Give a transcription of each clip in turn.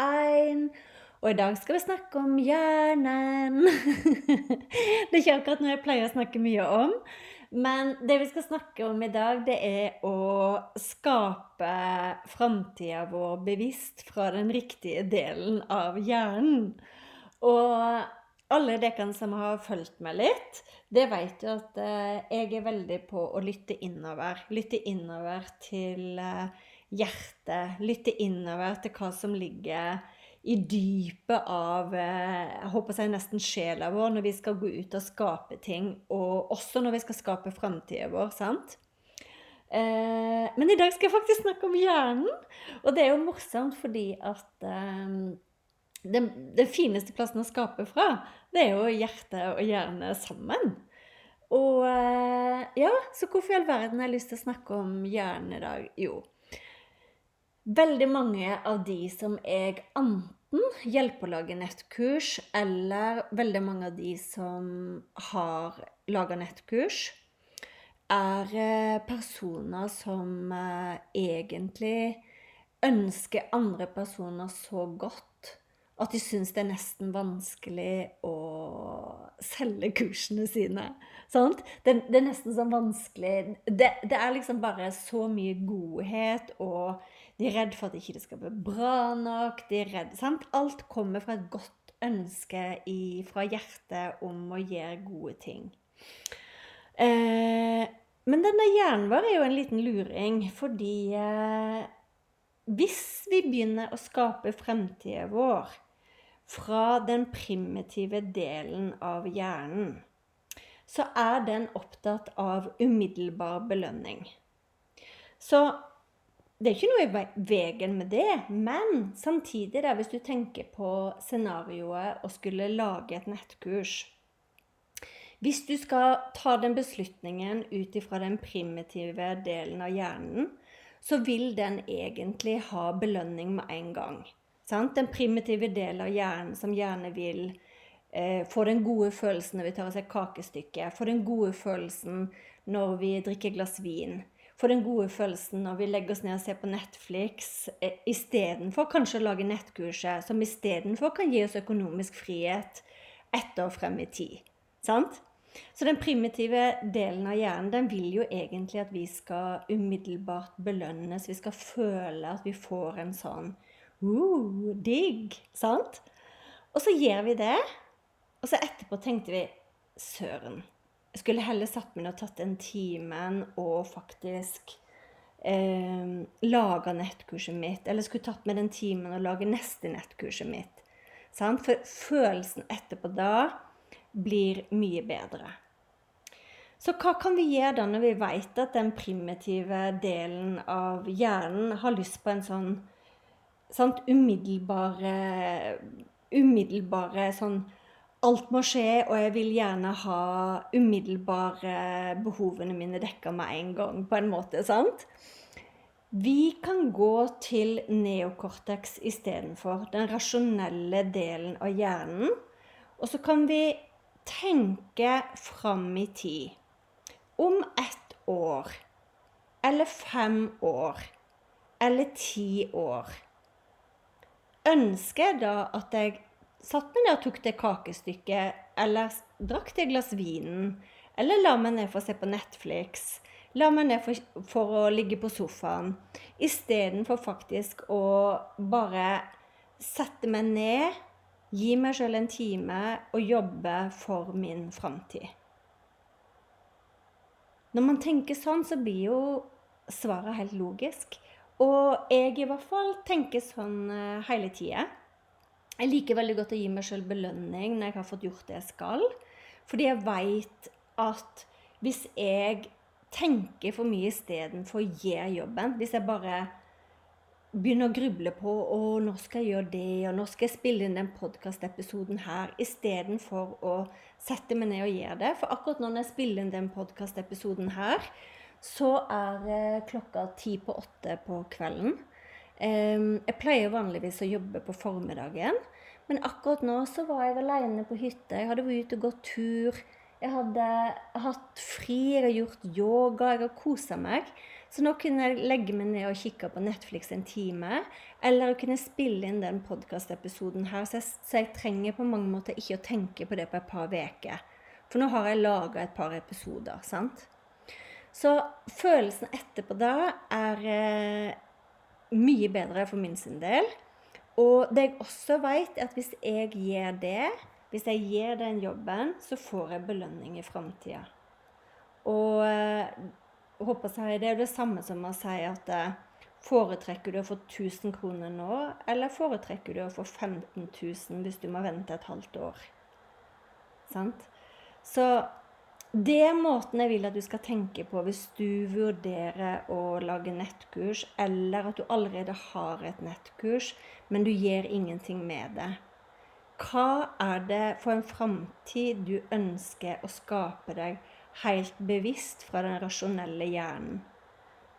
én. Og i dag skal vi snakke om hjernen. det er ikke akkurat noe jeg pleier å snakke mye om. Men det vi skal snakke om i dag, det er å skape framtida vår bevisst fra den riktige delen av hjernen. Og alle dere som har fulgt meg litt, det vet jo at eh, jeg er veldig på å lytte innover. Lytte innover til eh, hjertet. Lytte innover til hva som ligger i dypet av eh, jeg håper jeg nesten sjela vår når vi skal gå ut og skape ting, og også når vi skal skape framtida vår. sant? Eh, men i dag skal jeg faktisk snakke om hjernen. Og det er jo morsomt fordi at eh, den, den, fineste plassen å skape fra, det er jo hjerte og hjerne sammen. Og eh, ja, så hvorfor i all verden har jeg lyst til å snakke om hjernen i dag? Jo, Veldig mange av de som jeg enten hjelper å lage nettkurs, eller veldig mange av de som har laga nettkurs, er eh, personer som eh, egentlig ønsker andre personer så godt at de syns det er nesten vanskelig å selge kursene sine. Sant? Det, det er nesten sånn vanskelig det, det er liksom bare så mye godhet og de er redd for at ikke det skal bli bra nok. de er redd, sant? Alt kommer fra et godt ønske i, fra hjertet om å gjøre gode ting. Eh, men denne hjernen vår er jo en liten luring, fordi eh, hvis vi begynner å skape fremtida vår fra den primitive delen av hjernen, så er den opptatt av umiddelbar belønning. Så det er ikke noe i veien med det, men samtidig, da, hvis du tenker på scenarioet å skulle lage et nettkurs Hvis du skal ta den beslutningen ut ifra den primitive delen av hjernen, så vil den egentlig ha belønning med en gang. Sant? Den primitive delen av hjernen som gjerne vil eh, få den gode følelsen når vi tar oss et kakestykke, få den gode følelsen når vi drikker glass vin får den gode følelsen når vi legger oss ned og ser på Netflix, eh, istedenfor kanskje å lage nettkurset, som istedenfor kan gi oss økonomisk frihet ett år frem i tid. Sant? Så den primitive delen av hjernen den vil jo egentlig at vi skal umiddelbart belønnes. Vi skal føle at vi får en sånn uh, digg. Sant? Og så gjør vi det. Og så etterpå tenkte vi søren. Jeg skulle heller satt meg ned og tatt den timen og faktisk eh, laga nettkurset mitt. Eller skulle tatt med den timen og lage neste nettkurset mitt. Sant? For følelsen etterpå da blir mye bedre. Så hva kan vi gjøre da når vi vet at den primitive delen av hjernen har lyst på en sånn sant, umiddelbare, umiddelbare sånn alt må skje, og jeg vil gjerne ha umiddelbare behovene mine dekka med en gang, på en måte. sant? Vi kan gå til neokortex istedenfor, den rasjonelle delen av hjernen. Og så kan vi tenke fram i tid. Om ett år, eller fem år, eller ti år. Ønsker jeg da at jeg satt meg ned og tok det kakestykket, eller drakk det glass vinen, eller la meg ned for å se på Netflix, la meg ned for, for å ligge på sofaen, istedenfor faktisk å bare sette meg ned, gi meg sjøl en time og jobbe for min framtid. Når man tenker sånn, så blir jo svaret helt logisk. Og jeg i hvert fall tenker sånn uh, hele tida. Jeg liker veldig godt å gi meg sjøl belønning når jeg har fått gjort det jeg skal. Fordi jeg veit at hvis jeg tenker for mye istedenfor å gjøre jobben Hvis jeg bare begynner å gruble på å nå skal jeg gjøre det, og nå skal jeg spille inn den podkastepisoden her, istedenfor å sette meg ned og gjøre det. For akkurat når jeg spiller inn den podkastepisoden her, så er klokka ti på åtte på kvelden. Jeg pleier vanligvis å jobbe på formiddagen, men akkurat nå så var jeg alene på hytta. Jeg hadde vært ute og gått tur. Jeg hadde hatt fri, jeg har gjort yoga, jeg har kosa meg. Så nå kunne jeg legge meg ned og kikke på Netflix en time. Eller kunne spille inn den podkastepisoden her. Så jeg, så jeg, trenger på mange måter ikke å tenke på det på et par uker. For nå har jeg laga et par episoder. sant? Så følelsen etterpå da er eh, mye bedre for min sin del. Og det jeg også vet, er at hvis jeg gjør det, hvis jeg gjør den jobben, så får jeg belønning i framtida. Og jeg håper jeg det er det samme som å si at eh, foretrekker du å få 1000 kroner nå, eller foretrekker du å få 15 000 hvis du må vente et halvt år? Sant? Så det er måten jeg vil at du skal tenke på hvis du vurderer å lage nettkurs, eller at du allerede har et nettkurs, men du gjør ingenting med det. Hva er det for en framtid du ønsker å skape deg helt bevisst fra den rasjonelle hjernen.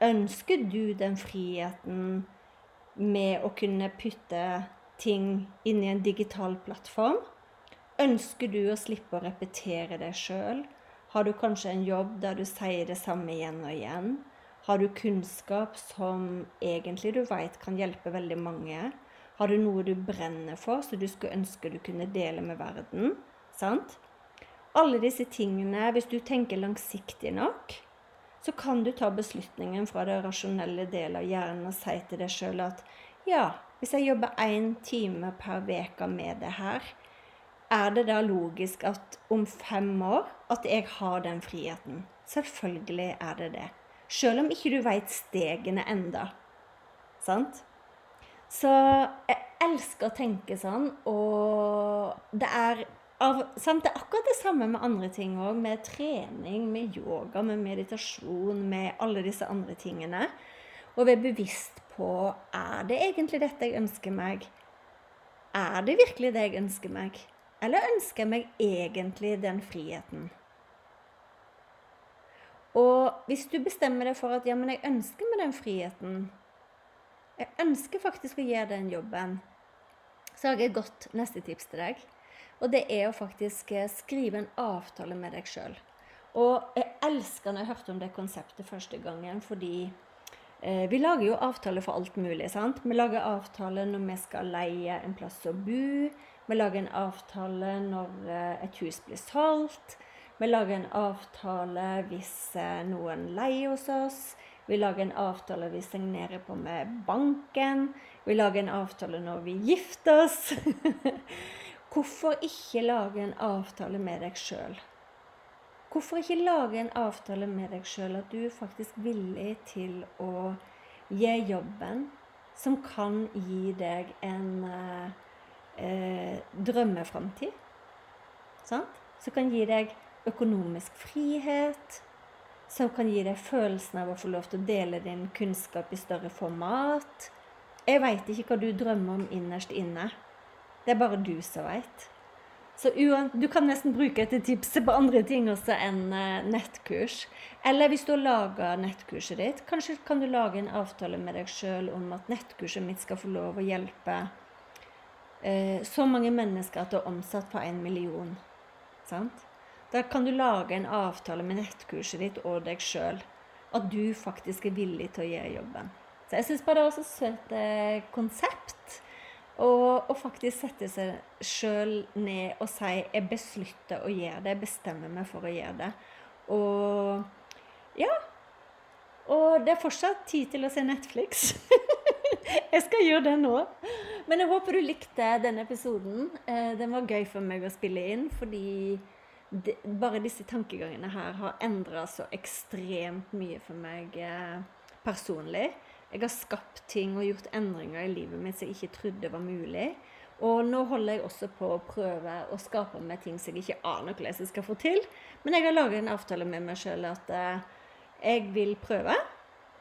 Ønsker du den friheten med å kunne putte ting inn i en digital plattform? Ønsker du å slippe å repetere deg sjøl? Har du kanskje en jobb der du sier det samme igjen og igjen? Har du kunnskap som egentlig du vet kan hjelpe veldig mange? Har du noe du brenner for, så du skulle ønske du kunne dele med verden? Sant? Alle disse tingene, hvis du tenker langsiktig nok, så kan du ta beslutningen fra det rasjonelle delen av hjernen og si til deg sjøl at ja, hvis jeg jobber én time per uke med det her, er det da logisk at om fem år at jeg har den friheten? Selvfølgelig er det det. Sjøl om ikke du veit stegene enda. Sant? Så jeg elsker å tenke sånn, og det er av, sant, det er akkurat det samme med andre ting òg. Med trening, med yoga, med meditasjon, med alle disse andre tingene. Og være bevisst på er det egentlig dette jeg ønsker meg. Er det virkelig det jeg ønsker meg? Eller ønsker jeg meg egentlig den friheten? Og hvis du bestemmer deg for at ja, men jeg ønsker meg den friheten Jeg ønsker faktisk å gjøre den jobben. Så har jeg et godt neste tips til deg. Og det er å faktisk eh, skrive en avtale med deg sjøl. Og jeg elsker når jeg hørte om det konseptet første gangen, fordi vi lager jo avtaler for alt mulig. sant? Vi lager avtale når vi skal leie en plass å bo. Vi lager en avtale når eh, et hus blir solgt. Vi lager en avtale hvis eh, noen leier hos oss. Vi lager en avtale vi signerer på med banken. Vi lager en avtale når vi gifter oss. Hvorfor ikke lage en avtale med deg sjøl? Hvorfor ikke lage en avtale med deg sjøl at du er faktisk villig til å gi jobben som kan gi deg en eh, eh drømmeframtid? Sant? Som kan gi deg økonomisk frihet. Som kan gi deg følelsen av å få lov til å dele din kunnskap i større format. Jeg veit ikke hva du drømmer om innerst inne. Det er bare du som veit. Så du kan nesten bruke dette tipset på andre ting også enn eh, nettkurs. Eller hvis du har laga nettkurset ditt, kanskje kan du lage en avtale med deg sjøl om at nettkurset mitt skal få lov å hjelpe eh, så mange mennesker at det er omsatt for en million. Sant? Da kan du lage en avtale med nettkurset ditt og deg sjøl. At du faktisk er villig til å gjøre jobben. Så jeg syns bare det er så søtt konsept. Og, og faktisk sette seg sjøl ned og si 'jeg beslutter å gjøre det', jeg bestemmer meg for å gjøre det. Og ja. Og det er fortsatt tid til å se Netflix. jeg skal gjøre det nå. Men jeg håper du likte denne episoden. Eh, den var gøy for meg å spille inn, fordi de, bare disse tankegangene her har endra så ekstremt mye for meg eh, personlig. Jeg har skapt ting og gjort endringer i livet mitt som jeg ikke trodde var mulig. Og nå holder jeg også på å prøve å skape meg ting som jeg ikke aner hvordan jeg skal få til. Men jeg har laget en avtale med meg sjøl at eh, jeg vil prøve.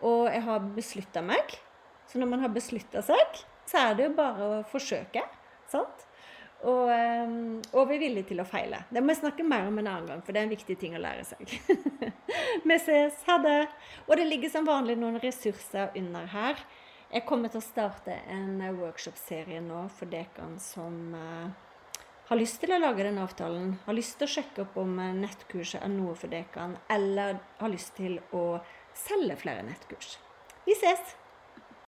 Og jeg har beslutta meg. Så når man har beslutta seg, så er det jo bare å forsøke. Sant? Og, eh, og vi er villige til å feile. Det må jeg snakke mer om en annen gang, for det er en viktig ting å lære seg. Vi ses. Ha det. Og det ligger som vanlig noen ressurser under her. Jeg kommer til å starte en workshop-serie nå for dere som uh, har lyst til å lage den avtalen, har lyst til å sjekke opp om nettkurset er noe for dere, eller har lyst til å selge flere nettkurs. Vi ses!